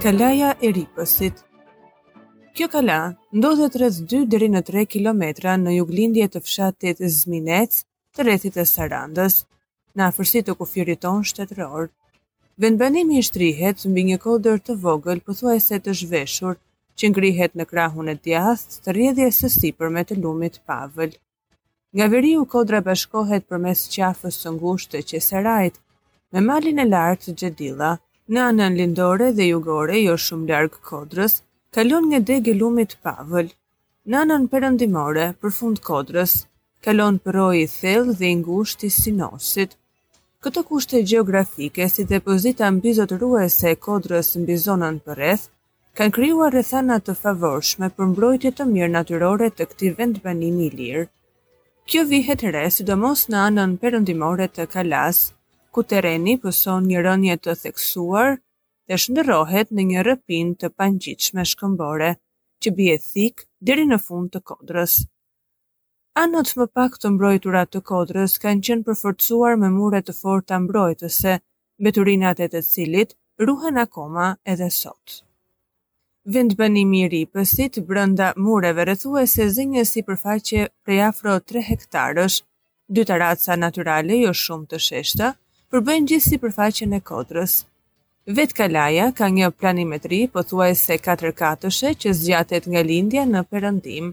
Kalaja e Ripësit Kjo kala ndodhet rreth 2 deri në 3 kilometra në juglindje të fshatit Zminec, të rrethit të Sarandës, në afërsi të kufirit tonë shtetëror. Vendbanimi shtrihet mbi një kodër të vogël pothuajse të zhveshur, që ngrihet në krahun e djathtë të rrjedhjes së sipërme të lumit Pavël. Nga veriu kodra bashkohet përmes qafës së ngushtë të Qesarajt me malin e lartë Xhedilla. Në anën lindore dhe jugore, jo shumë larg kodrës, kalon një degë e lumit Pavël. Në anën perëndimore, përfund kodrës, kalon përroi i thellë dhe i ngushtë i Sinosit. Këto kushte gjeografike, si dhe pozita mbizotëruese e kodrës mbi zonën përreth, kanë krijuar rrethana të favorshme për mbrojtje të mirë natyrore të këtij vendbanimi ilir. Kjo vihet re sidomos në anën perëndimore të kalasë, ku terreni pëson një rënie të theksuar dhe shndërrohet në një rrëpinë të pangjitshme shkëmbore. që bie thik deri në fund të kodrës. Anët më pak të mbrojtura të kodrës kanë qenë përforcuar me mure të forta mbrojtëse, mbeturinat e të cilit ruhen akoma edhe sot. Vendbanimi i Ripësit brenda mureve rrethuese zë një sipërfaqe prej afro tre hektarësh, Dy taraca natyrale jo shumë të sheshta përbëjnë gjithë sipërfaqen e kodrës. Vetë kalaja ka një planimetri pothuajse katërkëndëshe që zgjatet nga lindja në perëndim.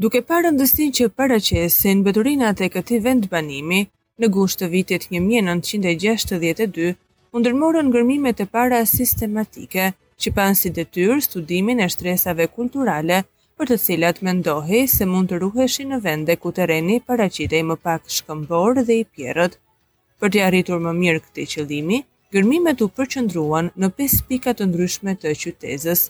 Duke parë rëndësinë që paraqesin mbeturinat e këtij vendbanimi, në gusht të vitit 1962 u ndërmorën gërmimet e para sistematike, që patën si detyrë studimin e shtresave kulturale për të cilat mendohej se mund të ruheshin në vende ku terreni paraqitej më pak shkëmbor dhe i pjerrët. Për t'i arritur më mirë këtij qëllimi, gërmimet u përqendruan në pesë pika të ndryshme të qytezës.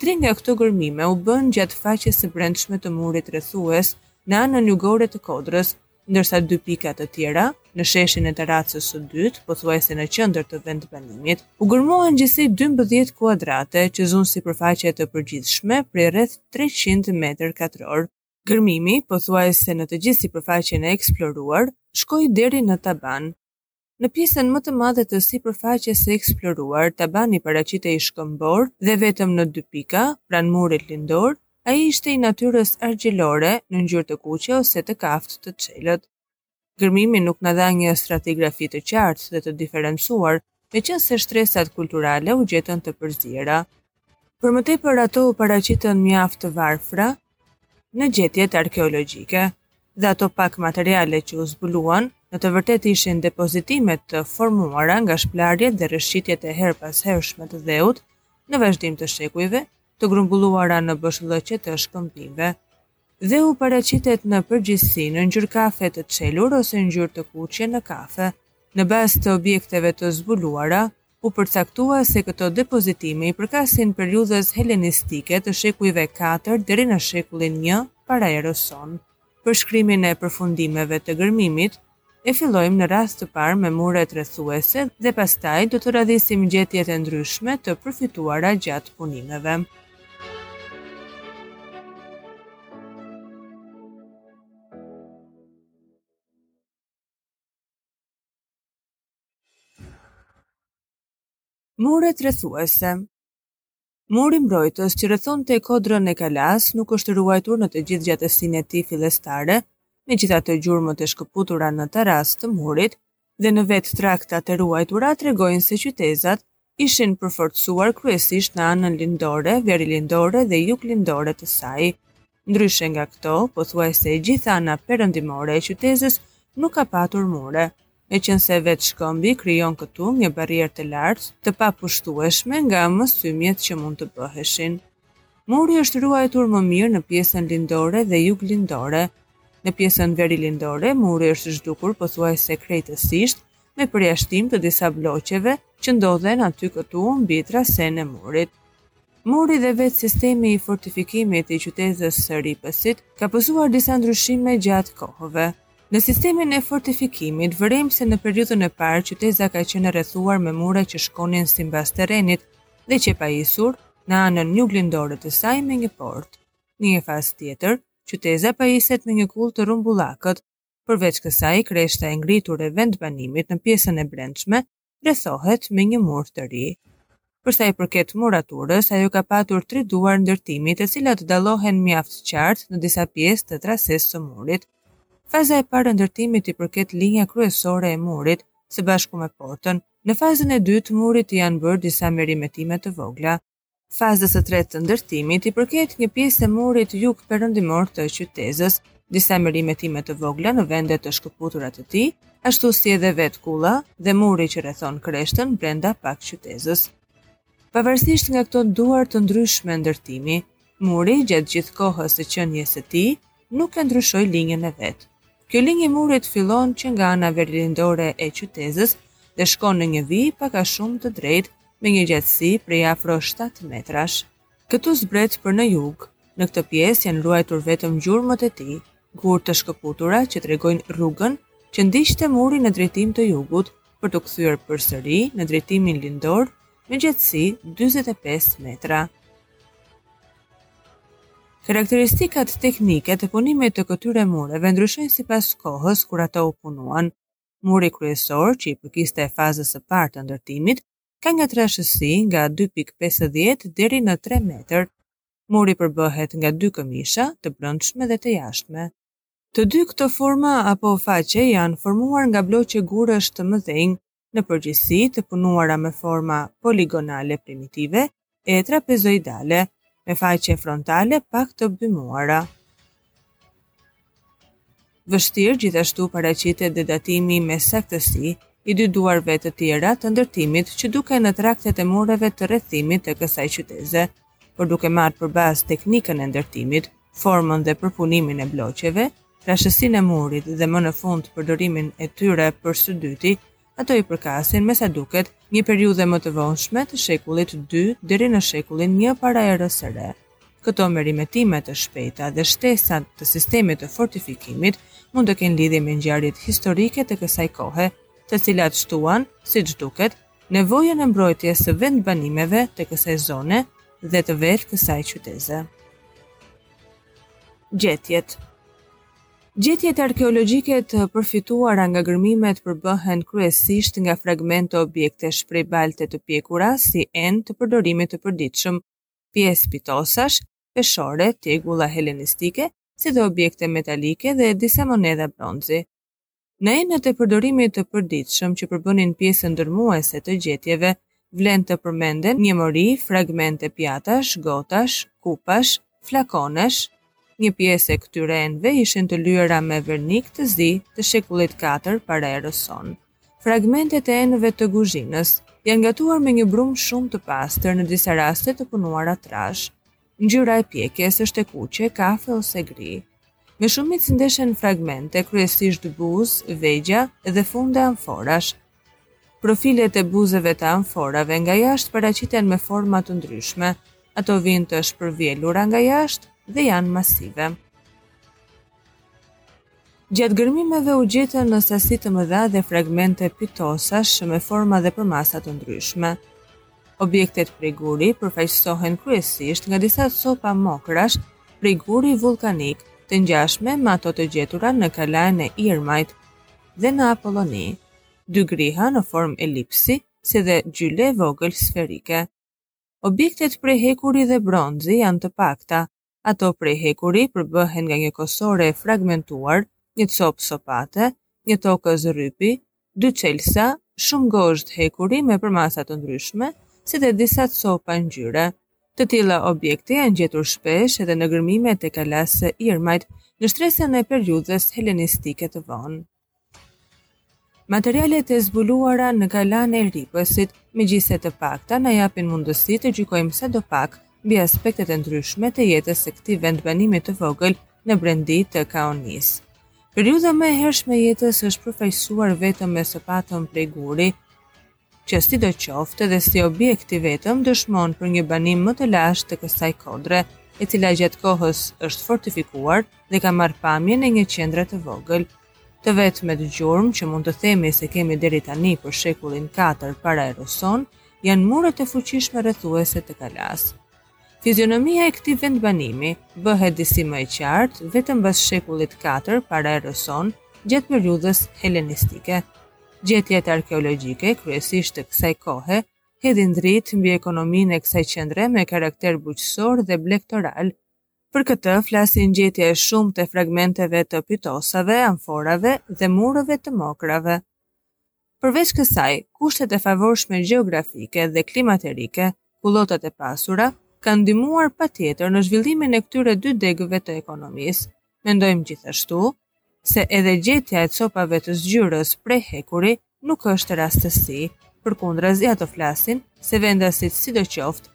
Tri nga këto gërmime u bënë gjatë faqes së brendshme të murit rrethues, në anën jugore të kodrës, ndërsa dy pika të tjera, në sheshin e taracës së dytë, pothuajse në qendër të vendbanimit, u gërmuan gjithsej dymbëdhjetë kuadrate që zunë sipërfaqe të përgjithshme prej rreth treqind metër katror. Gërmimi, pothuajse në të gjithë sipërfaqen e eksploruar, shkoi deri në taban. Në pjesën më të madhe të sipërfaqes së eksploruar, tabani paraqitej shkëmbor dhe vetëm në dy pika, pranë murit lindor, ai ishte i natyrës argjilore, në ngjyrë të kuqe ose të kaftë të çelët. Gërmimi nuk na dha një stratigrafi të qartë dhe të diferencuar, meqenëse shtresat kulturale u gjetën të përziera. Për më tepër ato u paraqitën mjaft të varfra në gjetjet arkeologjike dhe ato pak materiale që u zbuluan në të vërtetë ishin depozitime të formuara nga shplarjet dhe rrëshqitjet e herë pas hershme të dheut në vazhdim të shekujve, të grumbulluara në boshllëqe të shkëmbinjve. dhe paraqitet në përgjithësi në ngjyrë kafe të çelur ose ngjyrë të kuqe në kafe. Në bazë të objekteve të zbuluara, u përcaktua se këto depozitime i përkasin periudhës helenistike të shekujve katër deri në shekullin I para erës sonë. Përshkrimin e përfundimeve të gërmimit E fillojmë në radhë të parë me muret rrethuese dhe pastaj do të radhisim gjetjet e ndryshme të përfituara gjatë punimeve. Muret rrethuese Muri mbrojtës që rrethonte kodrën e kalasë nuk është ruajtur në të gjithë gjatësinë e tij fillestare, megjithatë gjurmët e shkëputura në trase të murit dhe në vetë traktet e ruajtura tregojnë se qyteza ishte përforcuar kryesisht në anën lindore, verilindore dhe juglindore të saj. Ndryshe nga këto, pothuajse e gjitha ana perëndimore e qytezës nuk ka patur mure, meqenëse vetë shkëmbi krijon këtu një barrierë të lartë, të papushtueshme nga mësymjet që mund të bëheshin. Muri është ruajtur më mirë në pjesën lindore dhe juglindore. Në pjesën verilindore, muri është zhdukur pothuajse krejtësisht, me përjashtim të disa bloqeve që ndodhen aty këtu mbi trasenë e murit. Muri dhe vetë sistemi i fortifikimit i qytezës së Ripësit ka pësuar disa ndryshime gjatë kohëve. Në sistemin e fortifikimit, vërejmë se në periudhën e parë qyteza ka qenë e rrethuar me mure që shkonin simbas terrenit dhe qe e pajisur në anën juglindore të saj me një portë. Në një fazë tjetër, qyteza pajiset me një kullë të rrumbullakët, Përveç kësaj, kreshta e ngritur e vendbanimit në pjesën e brendshme rrethohet me një mur të ri. Për sa i përket muraturës, ajo ka patur tri duar ndërtimi të cilat dallohen mjaft qartë në disa pjesë të trasesë së murit. Fazës së parë të ndërtimit i përket linja kryesore e murit, së bashku me portën. Në fazën e dytë murit i janë bërë disa meremetime të vogla. Fazës së tretë të ndërtimit i përket një pjesë e murit jug-perëndimor të qytezës, disa meremetime të vogla në vende të shkëputura të tij, ashtu si edhe vetë kulla dhe muri që rrethon kreshtën brenda pak qytezës. Pavarësisht nga këto duar të ndryshme ndërtimi, muri gjatë gjithë kohës së qënies së tij nuk e ndryshoi linjën e vet. Kjo linjë e murit fillon që nga ana verilindore e qytezës dhe shkon në një vijë pak a shumë të drejtë me një gjatësi prej afro shtatë metrash. Këtu zbret për në jug, në këtë pjesë janë ruajtur vetëm gjurmët e tij, gurë të shkëputura që tregojnë rrugën që ndiqte muri në drejtim të jugut për t'u kthyer përsëri në drejtimin lindor me gjatësi 45 metra. Karakteristikat teknike të punimit të këtyre mureve ndryshojnë sipas kohës kur ato u punuan. Muri kryesor, që i përkiste e fazës së parë të ndërtimit, ka një trashësi nga 2.50 deri në 3 metër. Muri përbëhet nga dy këmisha, të brendshme dhe të jashtme. Të dy këto forma apo faqe janë formuar nga blloqe gurësh të mëdhenj, në përgjithësi të punuara me forma poligonale primitive e trapezoidale, me faqe frontale pak të bymuara. Vështirë gjithashtu paraqitet dhe datimi me saktësi i dy duarve të tjera të ndërtimit që duken në traktet e mureve të rrethimit të kësaj qyteze, por duke marrë për bazë teknikën e ndërtimit, formën dhe përpunimin e blloqeve, trashësinë e murit dhe më në fund përdorimin e tyre për së dyti, ato i përkasin, me sa duket, një periudhe më të vonshme të shekullit II deri në shekullin I para erës së re. Këto meremetime të shpejta dhe shtesa të sistemit të fortifikimit mund të kenë lidhje me ngjarjet historike të kësaj kohe, të cilat shtuan, siç duket, nevojën e mbrojtjes së vendbanimeve të kësaj zone dhe të vetë kësaj qyteze. Gjetjet Gjetjet arkeologjike të përftuara nga gërmimet përbëhen kryesisht nga fragmente objektesh prej balte të pjekura si enë të përdorimit të përditshëm, pjesë pitosash, peshore, tjegulla helenistike, si dhe objekte metalike dhe disa monedha bronzi. Në enët e përdorimit të përditshëm që përbënin pjesën dërmuese të gjetjeve, vlen të përmenden një mori fragmente pjatash, gotash, kupash, flakonesh. Një pjesë e këtyre enëve ishin të lyera me vernik të zi të shekullit katër para erës sonë. Fragmentet e enëve të kuzhinës janë gatuar me një brumë shumë të pastër, në disa raste të punuara trashë. Ngjyra e pjekjes është e kuqe, kafe ose gri. Me shumicë ndeshen fragmente, kryesisht buzë, vegje dhe funde amforash. Profilet e buzëve të amforave nga jashtë paraqiten me forma të ndryshme, ato vijnë të shpërvjelura nga jashtë dhe janë masive. Gjatë gërmimeve u gjetën në sasi të mëdha dhe fragmente pitosash me forma dhe përmasa të ndryshme. Objektet prej guri përfaqësohen kryesisht nga disa copa mokrash prej guri vullkanik, të ngjashme me ato të gjetura në Kalanë e Irmajt dhe në Apolloni, dy griha në formë elipsi, si dhe gjyle e vogël sferike. Objektet prej hekuri dhe bronzi janë të pakta, Ato prej hekuri përbëhen nga një kosore e fragmentuar, një copë sopate, një tokëz rripi, dy çelësa, shumë gozhdë hekuri me përmasa të ndryshme, si dhe disa copa zgjyre. Të tilla objekte janë gjetur shpesh edhe në gërmimet e Kalasë së Irmajt në shtresën e periudhës helenistike të vonë. Materialet e zbuluara në Kalanë e Ripësit, megjithëse të pakta, na japin mundësi të gjykojmë sadopak mbi aspektet e ndryshme të jetës së këtij vendbanimi të vogël në brendi të Kaonisë. Periudha më e hershme e jetës është përfaqësuar vetëm me sopatën prej guri, që sidoqoftë edhe si objekt i vetëm dëshmon për një banim më të lashtë të kësaj kodre, e cila gjatë kohës është fortifikuar dhe ka marrë pamjen e një qendre të vogël. Të vetmet gjurmë që mund të themi se kemi deri tani për shekullin 4 para erës sonë, janë muret e fuqishme rrethuese të kalasë. Fizionomia e këtij vendbanimi bëhet disi më e qartë vetëm mbas shekullit katër para erës sonë, gjatë periudhës helenistike. Gjetjet arkeologjike, kryesisht të kësaj kohe, hedhin dritë mbi ekonominë e kësaj qendre me karakter bujqësor dhe blegtoral. Për këtë flasin gjetja e shumtë e fragmenteve të pitosave, amforave dhe gurëve të mokrave. Përveç kësaj, kushtet e favorshme gjeografike dhe klimaterike, kullotat e pasura, kanë ndihmuar patjetër në zhvillimin e këtyre dy degëve të ekonomisë. Mendojmë gjithashtu se edhe gjetja e copave të zgjyrës prej hekuri nuk është rastësi, përkundrazi ato flasin se vendasit sidoqoftë